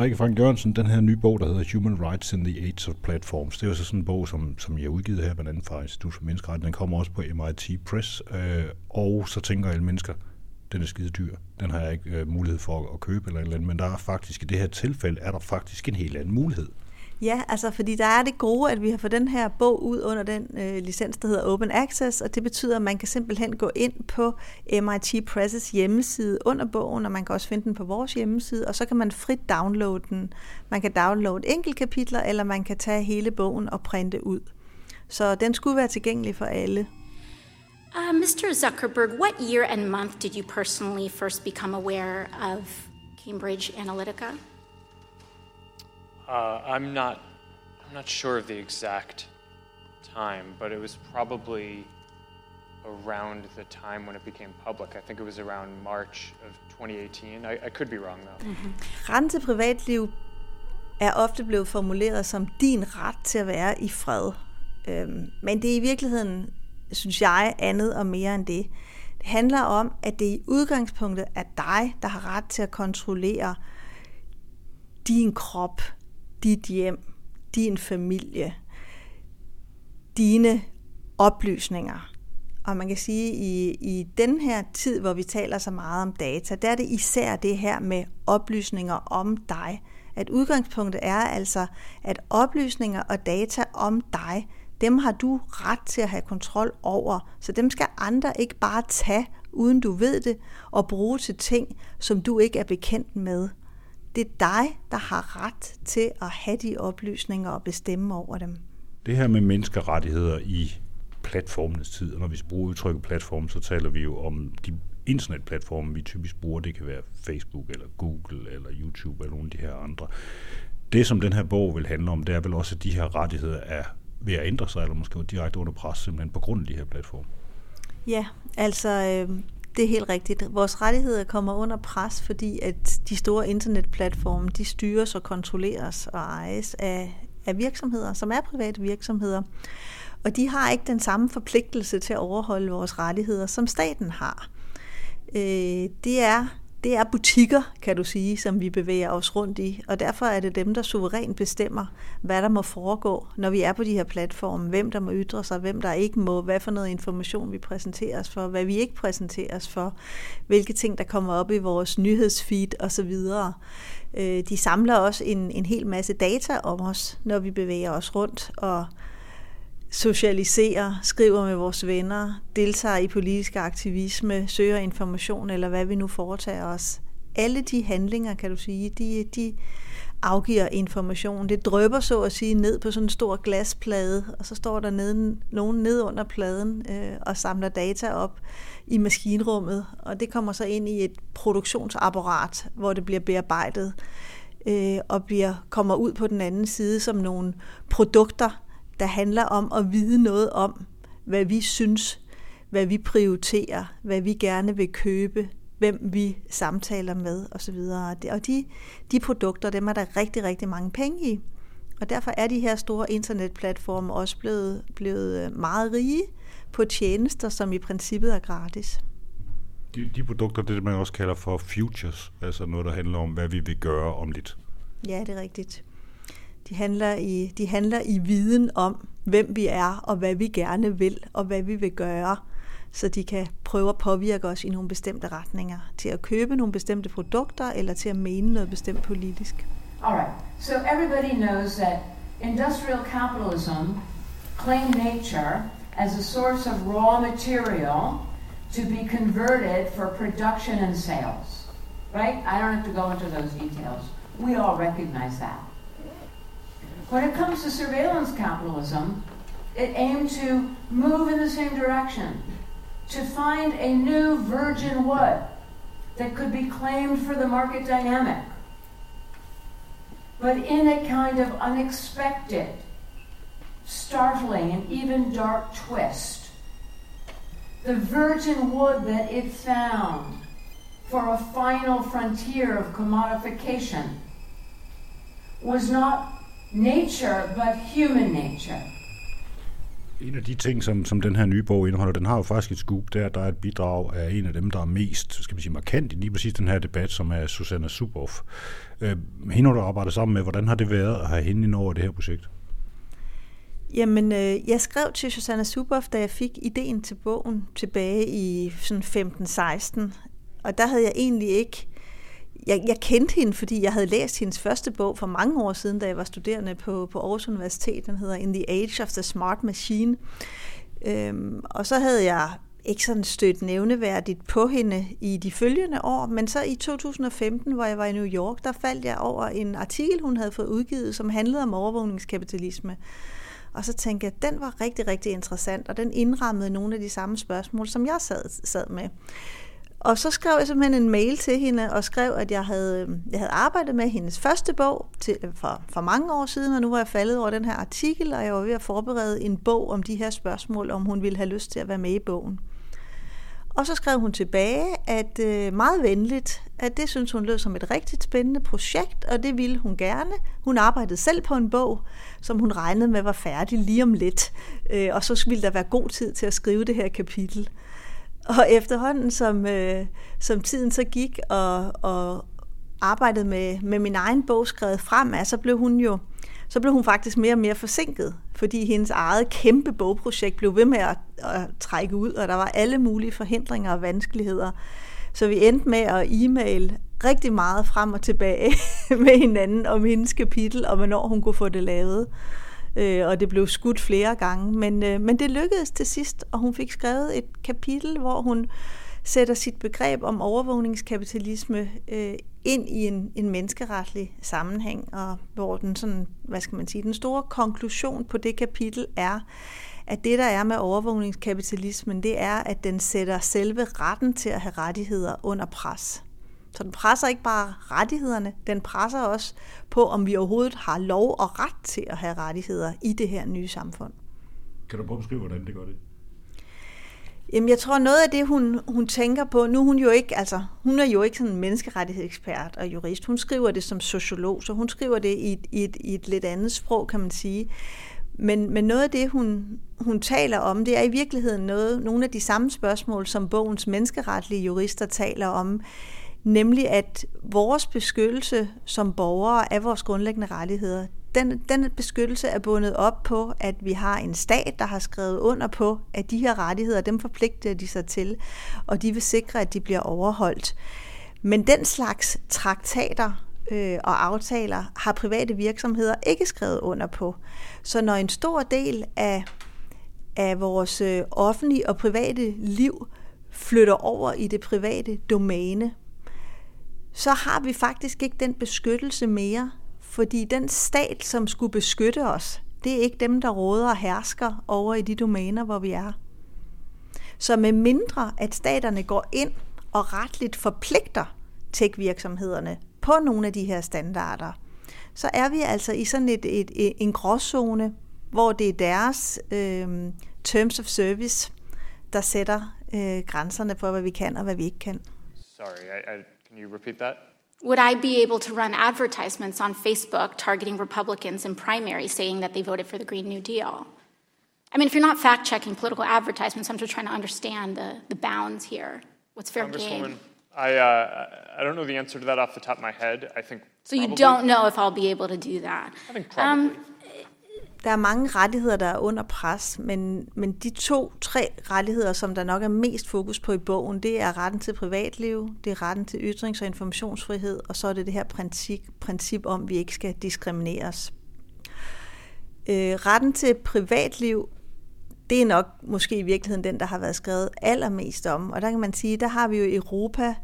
Rikke Frank Jørgensen, den her nye bog, der hedder Human Rights in the Age of Platforms, det er jo så sådan en bog, som, som jeg har udgivet her, blandt andet fra Institut for Menneskerettigheder. Den kommer også på MIT Press, øh, og så tænker alle mennesker, den er skide dyr. Den har jeg ikke øh, mulighed for at købe eller, eller andet, men der er faktisk i det her tilfælde, er der faktisk en helt anden mulighed. Ja, altså fordi der er det gode, at vi har fået den her bog ud under den øh, licens, der hedder Open Access, og det betyder, at man kan simpelthen gå ind på MIT Presses hjemmeside under bogen, og man kan også finde den på vores hjemmeside, og så kan man frit downloade den. Man kan downloade enkeltkapitler, eller man kan tage hele bogen og printe ud. Så den skulle være tilgængelig for alle. Uh, Mr. Zuckerberg, what year and month did you personally first become aware of Cambridge Analytica? Uh, I'm not. I'm not sure of the exact time, but it was probably around the time when it became public. I think it was around March of 2018. I, I could be wrong though. Mm-hmm. Retten til privatliv er ofte blevet formuleret som din ret til at være i fred. Øhm, men det er i virkeligheden, synes jeg, andet og mere end det. Det handler om, at det i udgangspunktet er dig, der har ret til at kontrollere din krop, dit hjem, din familie, dine oplysninger. Og man kan sige, at i, i den her tid, hvor vi taler så meget om data, der er det især det her med oplysninger om dig. At udgangspunktet er altså, at oplysninger og data om dig, dem har du ret til at have kontrol over. Så dem skal andre ikke bare tage, uden du ved det, og bruge til ting, som du ikke er bekendt med. Det er dig, der har ret til at have de oplysninger og bestemme over dem. Det her med menneskerettigheder i platformenes tid, og når vi bruger udtrykket platform, så taler vi jo om de internetplatforme, vi typisk bruger. Det kan være Facebook, eller Google, eller YouTube, eller nogle af de her andre. Det, som den her bog vil handle om, det er vel også, at de her rettigheder er ved at ændre sig, eller måske direkte under pres, simpelthen på grund af de her platforme. Ja, altså øh, det er helt rigtigt. Vores rettigheder kommer under pres, fordi at de store internetplatforme, de styres og kontrolleres og ejes af, af virksomheder, som er private virksomheder. Og de har ikke den samme forpligtelse til at overholde vores rettigheder, som staten har. Øh, det er det er butikker, kan du sige, som vi bevæger os rundt i, og derfor er det dem, der suverænt bestemmer, hvad der må foregå, når vi er på de her platforme, hvem der må ytre sig, hvem der ikke må, hvad for noget information vi præsenteres for, hvad vi ikke præsenteres for, hvilke ting, der kommer op i vores nyhedsfeed osv. Øh, de samler også en, en hel masse data om os, når vi bevæger os rundt, og socialiserer, skriver med vores venner, deltager i politisk aktivisme, søger information eller hvad vi nu foretager os. Alle de handlinger, kan du sige, de, de afgiver information. Det drøber så at sige ned på sådan en stor glasplade, og så står der neden, nogen ned under pladen øh, og samler data op i maskinrummet, og det kommer så ind i et produktionsapparat, hvor det bliver bearbejdet øh, og bliver, kommer ud på den anden side som nogle produkter, der handler om at vide noget om, hvad vi synes, hvad vi prioriterer, hvad vi gerne vil købe, hvem vi samtaler med osv. Og de, de produkter, dem er der rigtig, rigtig mange penge i. Og derfor er de her store internetplatforme også blevet, blevet øh, meget rige på tjenester, som i princippet er gratis. De, de produkter, det er det, man også kalder for futures, altså noget, der handler om, hvad vi vil gøre om lidt. Ja, det er rigtigt. De handler, i, de handler i viden om, hvem vi er, og hvad vi gerne vil, og hvad vi vil gøre, så de kan prøve at påvirke os i nogle bestemte retninger, til at købe nogle bestemte produkter, eller til at mene noget bestemt politisk. Alright, so everybody knows that industrial capitalism claimed nature as a source of raw material to be converted for production and sales. Right? I don't have to go into those details. We all recognize that. When it comes to surveillance capitalism, it aimed to move in the same direction, to find a new virgin wood that could be claimed for the market dynamic, but in a kind of unexpected, startling, and even dark twist. The virgin wood that it found for a final frontier of commodification was not nature, but human nature. En af de ting, som, som den her nye bog indeholder, den har jo faktisk et scoop, der, der er et bidrag af en af dem, der er mest skal man sige, markant i lige præcis den her debat, som er Susanna Suboff. Øh, hende, du arbejder sammen med, hvordan har det været at have hende ind over det her projekt? Jamen, øh, jeg skrev til Susanna Suboff, da jeg fik ideen til bogen tilbage i sådan 15-16. Og der havde jeg egentlig ikke... Jeg, jeg kendte hende, fordi jeg havde læst hendes første bog for mange år siden, da jeg var studerende på, på Aarhus Universitet. Den hedder In the Age of the Smart Machine. Øhm, og så havde jeg ikke sådan stødt nævneværdigt på hende i de følgende år, men så i 2015, hvor jeg var i New York, der faldt jeg over en artikel, hun havde fået udgivet, som handlede om overvågningskapitalisme. Og så tænkte jeg, at den var rigtig, rigtig interessant, og den indrammede nogle af de samme spørgsmål, som jeg sad, sad med. Og så skrev jeg simpelthen en mail til hende og skrev, at jeg havde, øh, jeg havde arbejdet med hendes første bog til, øh, for, for mange år siden, og nu var jeg faldet over den her artikel, og jeg var ved at forberede en bog om de her spørgsmål, om hun ville have lyst til at være med i bogen. Og så skrev hun tilbage, at øh, meget venligt, at det synes hun lød som et rigtig spændende projekt, og det ville hun gerne. Hun arbejdede selv på en bog, som hun regnede med var færdig lige om lidt, øh, og så ville der være god tid til at skrive det her kapitel. Og efterhånden, som, øh, som tiden så gik, og, og arbejdede med, med min egen bog skrevet frem så blev hun jo så blev hun faktisk mere og mere forsinket, fordi hendes eget kæmpe bogprojekt blev ved med at, at trække ud, og der var alle mulige forhindringer og vanskeligheder. Så vi endte med at e-mail rigtig meget frem og tilbage med hinanden om hendes kapitel, og hvornår hun kunne få det lavet. Øh, og det blev skudt flere gange, men, øh, men det lykkedes til sidst, og hun fik skrevet et kapitel, hvor hun sætter sit begreb om overvågningskapitalisme øh, ind i en, en menneskeretlig sammenhæng, og hvor den sådan, hvad skal man sige, den store konklusion på det kapitel er, at det der er med overvågningskapitalismen, det er, at den sætter selve retten til at have rettigheder under pres. Så den presser ikke bare rettighederne, den presser også på, om vi overhovedet har lov og ret til at have rettigheder i det her nye samfund. Kan du prøve at beskrive, hvordan det gør det? Jamen, jeg tror, noget af det, hun, hun tænker på, nu hun jo ikke, altså, hun er jo ikke sådan en menneskerettighedsekspert og jurist. Hun skriver det som sociolog, så hun skriver det i et, i et, i et lidt andet sprog, kan man sige. Men, men noget af det, hun, hun taler om, det er i virkeligheden noget, nogle af de samme spørgsmål, som bogens menneskeretlige jurister taler om, nemlig at vores beskyttelse som borgere af vores grundlæggende rettigheder, den, den beskyttelse er bundet op på, at vi har en stat, der har skrevet under på, at de her rettigheder, dem forpligter de sig til, og de vil sikre, at de bliver overholdt. Men den slags traktater øh, og aftaler har private virksomheder ikke skrevet under på. Så når en stor del af, af vores øh, offentlige og private liv flytter over i det private domæne, så har vi faktisk ikke den beskyttelse mere, fordi den stat, som skulle beskytte os, det er ikke dem, der råder og hersker over i de domæner, hvor vi er. Så med mindre, at staterne går ind og retligt forpligter tech-virksomhederne på nogle af de her standarder, så er vi altså i sådan et, et, et, en gråzone, hvor det er deres øh, terms of service, der sætter øh, grænserne for, hvad vi kan og hvad vi ikke kan. Sorry, I, I, can you repeat that? Would I be able to run advertisements on Facebook targeting Republicans in primaries saying that they voted for the Green New Deal? I mean, if you're not fact checking political advertisements, I'm just trying to understand the, the bounds here. What's fair game? I, uh, I don't know the answer to that off the top of my head. I think. So you don't know if I'll be able to do that. I think probably. Um, der er mange rettigheder, der er under pres, men, men de to-tre rettigheder, som der nok er mest fokus på i bogen, det er retten til privatliv, det er retten til ytrings- og informationsfrihed, og så er det det her princip, princip om, at vi ikke skal diskrimineres. Øh, retten til privatliv, det er nok måske i virkeligheden den, der har været skrevet allermest om, og der kan man sige, der har vi jo i Europa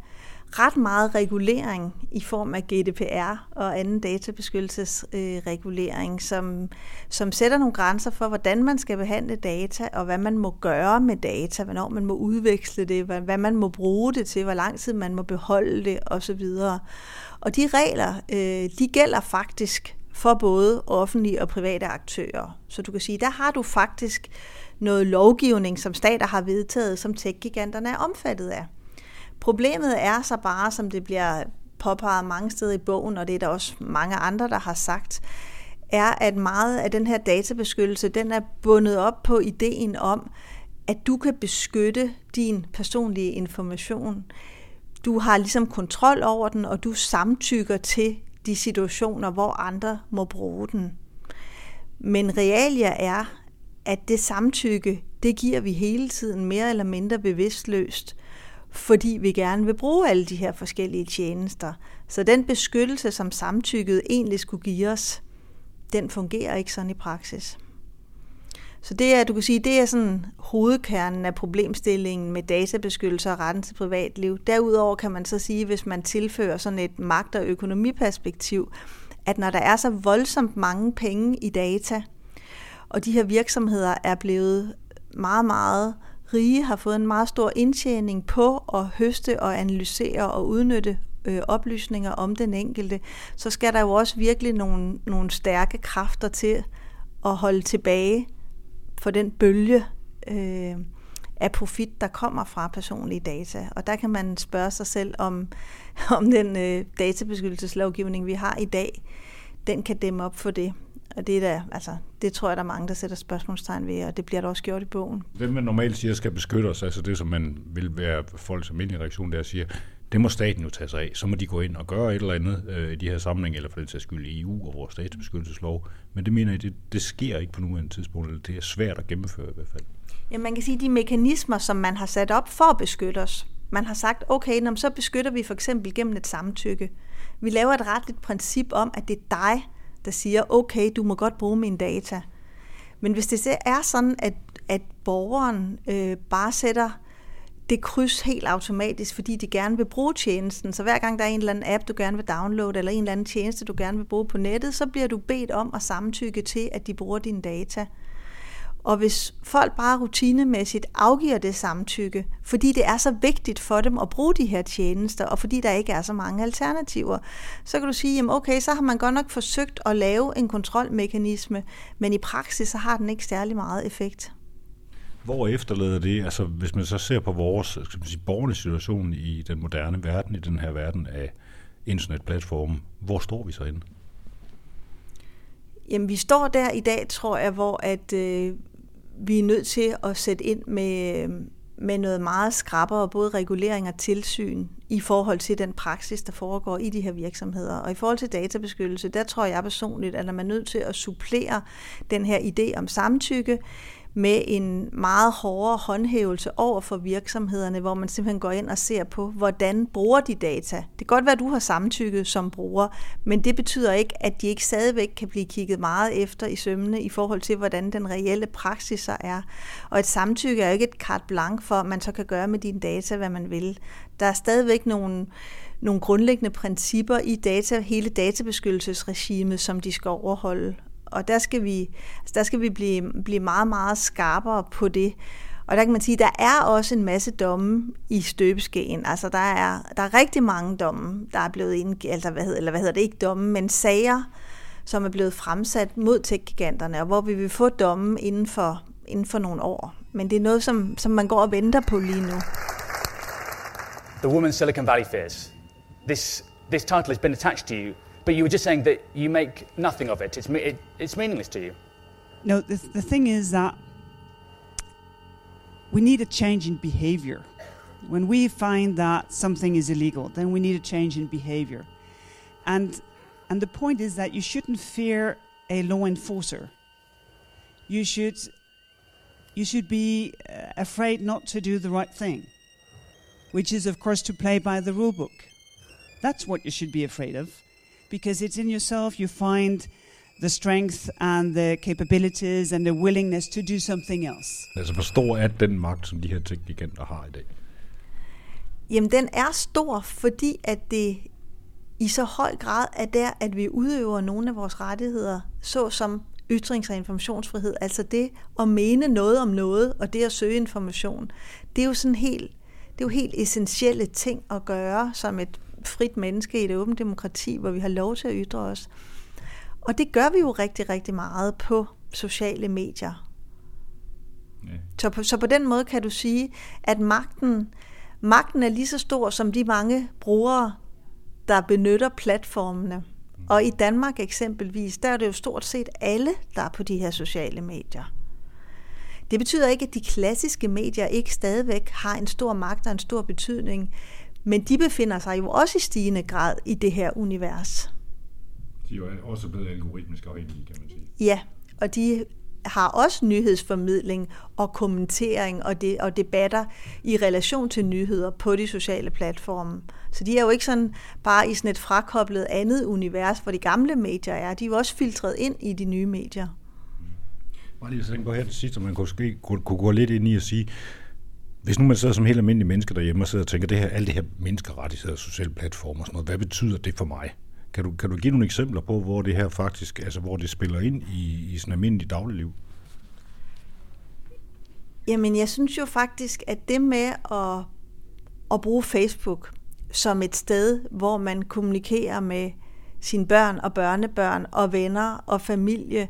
ret meget regulering i form af GDPR og anden databeskyttelsesregulering, øh, som, som sætter nogle grænser for, hvordan man skal behandle data, og hvad man må gøre med data, hvornår man må udveksle det, hvad, hvad man må bruge det til, hvor lang tid man må beholde det osv. Og de regler, øh, de gælder faktisk for både offentlige og private aktører. Så du kan sige, der har du faktisk noget lovgivning, som stater har vedtaget, som tech-giganterne er omfattet af. Problemet er så bare, som det bliver påpeget mange steder i bogen, og det er der også mange andre, der har sagt, er, at meget af den her databeskyttelse, den er bundet op på ideen om, at du kan beskytte din personlige information. Du har ligesom kontrol over den, og du samtykker til de situationer, hvor andre må bruge den. Men realia er, at det samtykke, det giver vi hele tiden mere eller mindre bevidstløst, fordi vi gerne vil bruge alle de her forskellige tjenester. Så den beskyttelse, som samtykket egentlig skulle give os, den fungerer ikke sådan i praksis. Så det er, du kan sige, det er sådan hovedkernen af problemstillingen med databeskyttelse og retten til privatliv. Derudover kan man så sige, hvis man tilfører sådan et magt- og økonomiperspektiv, at når der er så voldsomt mange penge i data, og de her virksomheder er blevet meget, meget rige, har fået en meget stor indtjening på at høste og analysere og udnytte øh, oplysninger om den enkelte, så skal der jo også virkelig nogle, nogle stærke kræfter til at holde tilbage for den bølge øh, af profit, der kommer fra personlige data. Og der kan man spørge sig selv, om, om den øh, databeskyttelseslovgivning, vi har i dag, den kan dæmme op for det. Og det, er der, altså, det tror jeg, der er mange, der sætter spørgsmålstegn ved, og det bliver der også gjort i bogen. Hvem man normalt siger skal beskytte os, altså det, som man vil være folks almindelige reaktion, der siger, det må staten jo tage sig af. Så må de gå ind og gøre et eller andet øh, i de her sammenhænge, eller for den sags skyld i EU og vores databeskyttelseslov. Men det mener jeg, det, det sker ikke på nuværende tidspunkt, eller det er svært at gennemføre i hvert fald. Ja, man kan sige, de mekanismer, som man har sat op for at beskytte os. Man har sagt, okay, når så beskytter vi for eksempel gennem et samtykke. Vi laver et retligt princip om, at det er dig, der siger, okay, du må godt bruge mine data. Men hvis det er sådan, at, at borgeren øh, bare sætter det kryds helt automatisk, fordi de gerne vil bruge tjenesten. Så hver gang der er en eller anden app, du gerne vil downloade, eller en eller anden tjeneste, du gerne vil bruge på nettet, så bliver du bedt om at samtykke til, at de bruger dine data. Og hvis folk bare rutinemæssigt afgiver det samtykke, fordi det er så vigtigt for dem at bruge de her tjenester, og fordi der ikke er så mange alternativer, så kan du sige, jamen okay, så har man godt nok forsøgt at lave en kontrolmekanisme, men i praksis så har den ikke særlig meget effekt. Hvor efterlader det, altså hvis man så ser på vores skal man sige, borgernes situation i den moderne verden, i den her verden af internetplatformen, hvor står vi så inde? Jamen vi står der i dag, tror jeg, hvor at øh, vi er nødt til at sætte ind med, med noget meget skrappere, både regulering og tilsyn i forhold til den praksis, der foregår i de her virksomheder. Og i forhold til databeskyttelse, der tror jeg personligt, at man er nødt til at supplere den her idé om samtykke med en meget hårdere håndhævelse over for virksomhederne, hvor man simpelthen går ind og ser på, hvordan bruger de data. Det kan godt være, at du har samtykket som bruger, men det betyder ikke, at de ikke stadigvæk kan blive kigget meget efter i sømmene i forhold til, hvordan den reelle praksis så er. Og et samtykke er jo ikke et carte blanc for, at man så kan gøre med dine data, hvad man vil. Der er stadigvæk nogle nogle grundlæggende principper i data, hele databeskyttelsesregimet, som de skal overholde og der skal vi, altså der skal vi blive, blive meget, meget skarpere på det. Og der kan man sige, der er også en masse domme i støbeskeen. Altså der er, der er rigtig mange domme, der er blevet indgivet, altså hvad hedder, eller hvad hedder det ikke domme, men sager, som er blevet fremsat mod tech-giganterne, og hvor vi vil få domme inden for, inden for nogle år. Men det er noget, som, som man går og venter på lige nu. The Woman Silicon Valley Fears. This, this title has been attached to you But you were just saying that you make nothing of it. It's, it, it's meaningless to you. No, the, the thing is that we need a change in behavior. When we find that something is illegal, then we need a change in behavior. And, and the point is that you shouldn't fear a law enforcer. You should, you should be uh, afraid not to do the right thing, which is, of course, to play by the rule book. That's what you should be afraid of because it's in yourself. You find the strength and the capabilities and the willingness to do something else. Altså, hvor stor er den magt, som de her tech-giganter har i dag? Jamen, den er stor, fordi at det i så høj grad er der, at vi udøver nogle af vores rettigheder, såsom ytrings- og informationsfrihed, altså det at mene noget om noget, og det at søge information, det er jo sådan helt, det er jo helt essentielle ting at gøre som et frit menneske i et åbent demokrati, hvor vi har lov til at ytre os. Og det gør vi jo rigtig, rigtig meget på sociale medier. Ja. Så, på, så på den måde kan du sige, at magten, magten er lige så stor som de mange brugere, der benytter platformene. Mm. Og i Danmark eksempelvis, der er det jo stort set alle, der er på de her sociale medier. Det betyder ikke, at de klassiske medier ikke stadigvæk har en stor magt og en stor betydning, men de befinder sig jo også i stigende grad i det her univers. De er jo også blevet algoritmisk afhængige, kan man sige. Ja, og de har også nyhedsformidling og kommentering og, det, og debatter i relation til nyheder på de sociale platforme. Så de er jo ikke sådan bare i sådan et frakoblet andet univers, hvor de gamle medier er. De er jo også filtreret ind i de nye medier. Bare lige så på her til sidst, man kunne, kunne, kunne gå lidt ind i at sige, hvis nu man sidder som helt almindelig menneske derhjemme og sidder og tænker, det her, alle det her menneskerettigheder, sociale platformer og sådan noget, hvad betyder det for mig? Kan du, kan du give nogle eksempler på, hvor det her faktisk, altså hvor det spiller ind i, i sådan almindelig dagligliv? Jamen, jeg synes jo faktisk, at det med at, at bruge Facebook som et sted, hvor man kommunikerer med sine børn og børnebørn og venner og familie,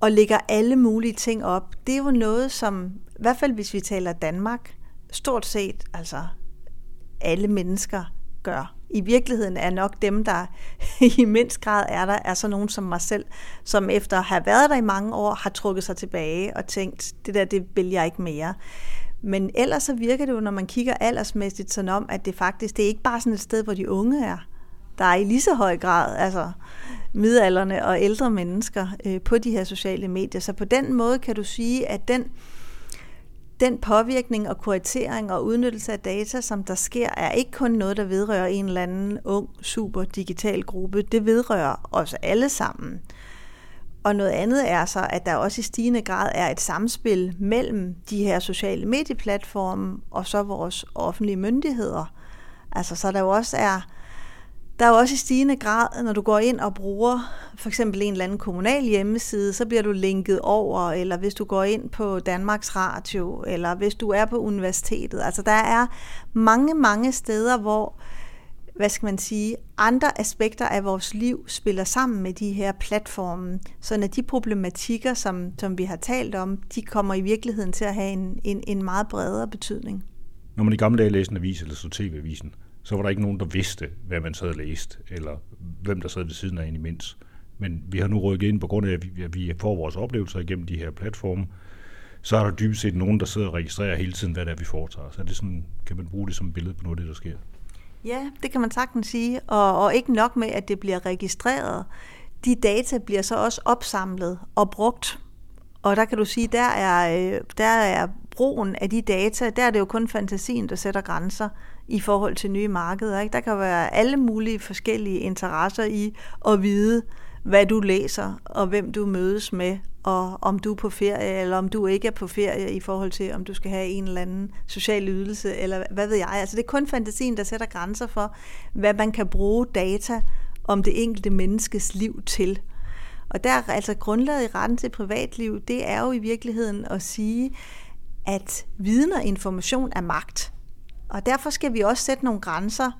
og lægger alle mulige ting op, det er jo noget, som, i hvert fald hvis vi taler Danmark, stort set altså alle mennesker gør. I virkeligheden er nok dem, der i mindst grad er der, er så nogen som mig selv, som efter at have været der i mange år, har trukket sig tilbage og tænkt, det der, det vil jeg ikke mere. Men ellers så virker det jo, når man kigger aldersmæssigt sådan om, at det faktisk, det er ikke bare sådan et sted, hvor de unge er. Der er i lige så høj grad, altså midalderne og ældre mennesker øh, på de her sociale medier. Så på den måde kan du sige, at den den påvirkning og kuratering og udnyttelse af data, som der sker, er ikke kun noget, der vedrører en eller anden ung, super digital gruppe. Det vedrører os alle sammen. Og noget andet er så, at der også i stigende grad er et samspil mellem de her sociale medieplatforme og så vores offentlige myndigheder. Altså så der jo også er der er jo også i stigende grad, når du går ind og bruger for eksempel en eller anden kommunal hjemmeside, så bliver du linket over, eller hvis du går ind på Danmarks Radio, eller hvis du er på universitetet. Altså der er mange, mange steder, hvor hvad skal man sige, andre aspekter af vores liv spiller sammen med de her platforme, så når de problematikker, som, som vi har talt om, de kommer i virkeligheden til at have en, en, en meget bredere betydning. Når man i gamle dage læste en avis eller så tv-avisen, så var der ikke nogen, der vidste, hvad man sad og læste, eller hvem der sad ved siden af en imens. Men vi har nu rykket ind på grund af, at vi får vores oplevelser igennem de her platforme. Så er der dybest set nogen, der sidder og registrerer hele tiden, hvad det er, vi foretager. Så er det sådan, kan man bruge det som billede på noget af det, der sker. Ja, det kan man sagtens sige. Og, og ikke nok med, at det bliver registreret. De data bliver så også opsamlet og brugt. Og der kan du sige, der er, øh, der er brugen af de data, der er det jo kun fantasien, der sætter grænser i forhold til nye markeder. Ikke? Der kan være alle mulige forskellige interesser i at vide, hvad du læser, og hvem du mødes med, og om du er på ferie, eller om du ikke er på ferie i forhold til, om du skal have en eller anden social ydelse, eller hvad ved jeg. Altså det er kun fantasien, der sætter grænser for, hvad man kan bruge data om det enkelte menneskes liv til. Og der altså grundlaget i retten til privatliv, det er jo i virkeligheden at sige, at viden og information er magt. Og derfor skal vi også sætte nogle grænser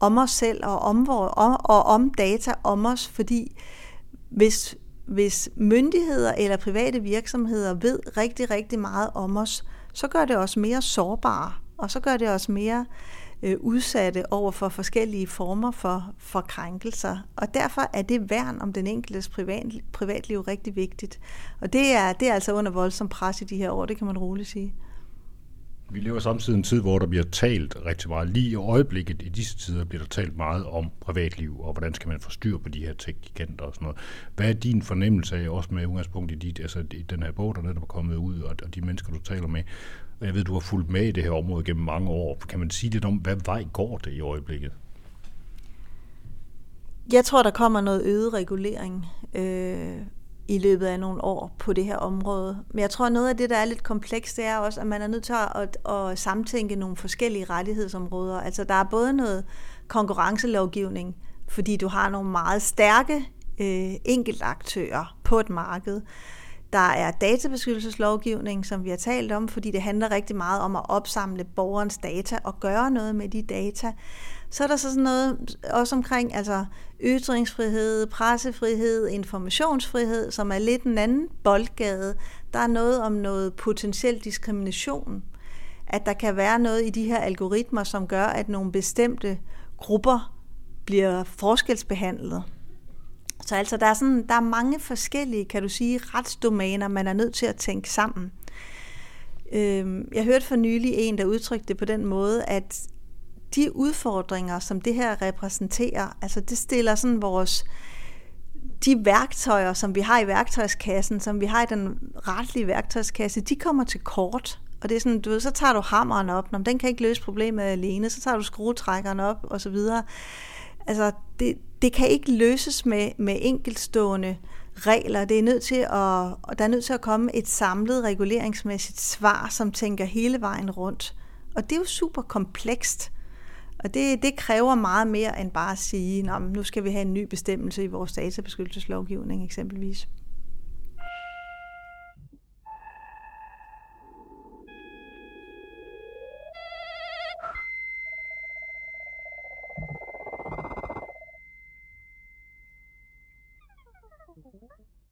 om os selv og om, og, og om data om os, fordi hvis, hvis myndigheder eller private virksomheder ved rigtig, rigtig meget om os, så gør det os mere sårbare, og så gør det os mere øh, udsatte over for forskellige former for, for krænkelser. Og derfor er det værn om den enkeltes privat, privatliv rigtig vigtigt. Og det er, det er altså under voldsom pres i de her år, det kan man roligt sige. Vi lever samtidig en tid, hvor der bliver talt rigtig meget. Lige i øjeblikket, i disse tider, bliver der talt meget om privatliv, og hvordan skal man få styr på de her tech-giganter og sådan noget. Hvad er din fornemmelse af, også med udgangspunkt i, dit, altså i den her bog, der netop er kommet ud, og, og de mennesker, du taler med, jeg ved, du har fulgt med i det her område gennem mange år. Kan man sige lidt om, hvad vej går det i øjeblikket? Jeg tror, der kommer noget øget regulering. Øh, i løbet af nogle år på det her område. Men jeg tror, at noget af det, der er lidt komplekst, det er også, at man er nødt til at, at samtænke nogle forskellige rettighedsområder. Altså, der er både noget konkurrencelovgivning, fordi du har nogle meget stærke øh, enkeltaktører på et marked. Der er databeskyttelseslovgivning, som vi har talt om, fordi det handler rigtig meget om at opsamle borgerens data og gøre noget med de data. Så er der så sådan noget også omkring altså ytringsfrihed, pressefrihed, informationsfrihed, som er lidt en anden boldgade. Der er noget om noget potentiel diskrimination. At der kan være noget i de her algoritmer, som gør, at nogle bestemte grupper bliver forskelsbehandlet. Så altså, der er, sådan, der er mange forskellige, kan du sige, retsdomæner, man er nødt til at tænke sammen. Øhm, jeg hørte for nylig en, der udtrykte det på den måde, at de udfordringer, som det her repræsenterer, altså det stiller sådan vores de værktøjer, som vi har i værktøjskassen, som vi har i den retlige værktøjskasse, de kommer til kort. Og det er sådan, du ved, så tager du hammeren op, når den kan ikke løse problemet alene, så tager du skruetrækkeren op, og så videre. Altså, det, det kan ikke løses med, med enkeltstående regler. Det er nødt til at, og der er nødt til at komme et samlet reguleringsmæssigt svar, som tænker hele vejen rundt. Og det er jo super komplekst. Og det, det kræver meget mere end bare at sige, nu skal vi have en ny bestemmelse i vores databeskyttelseslovgivning eksempelvis.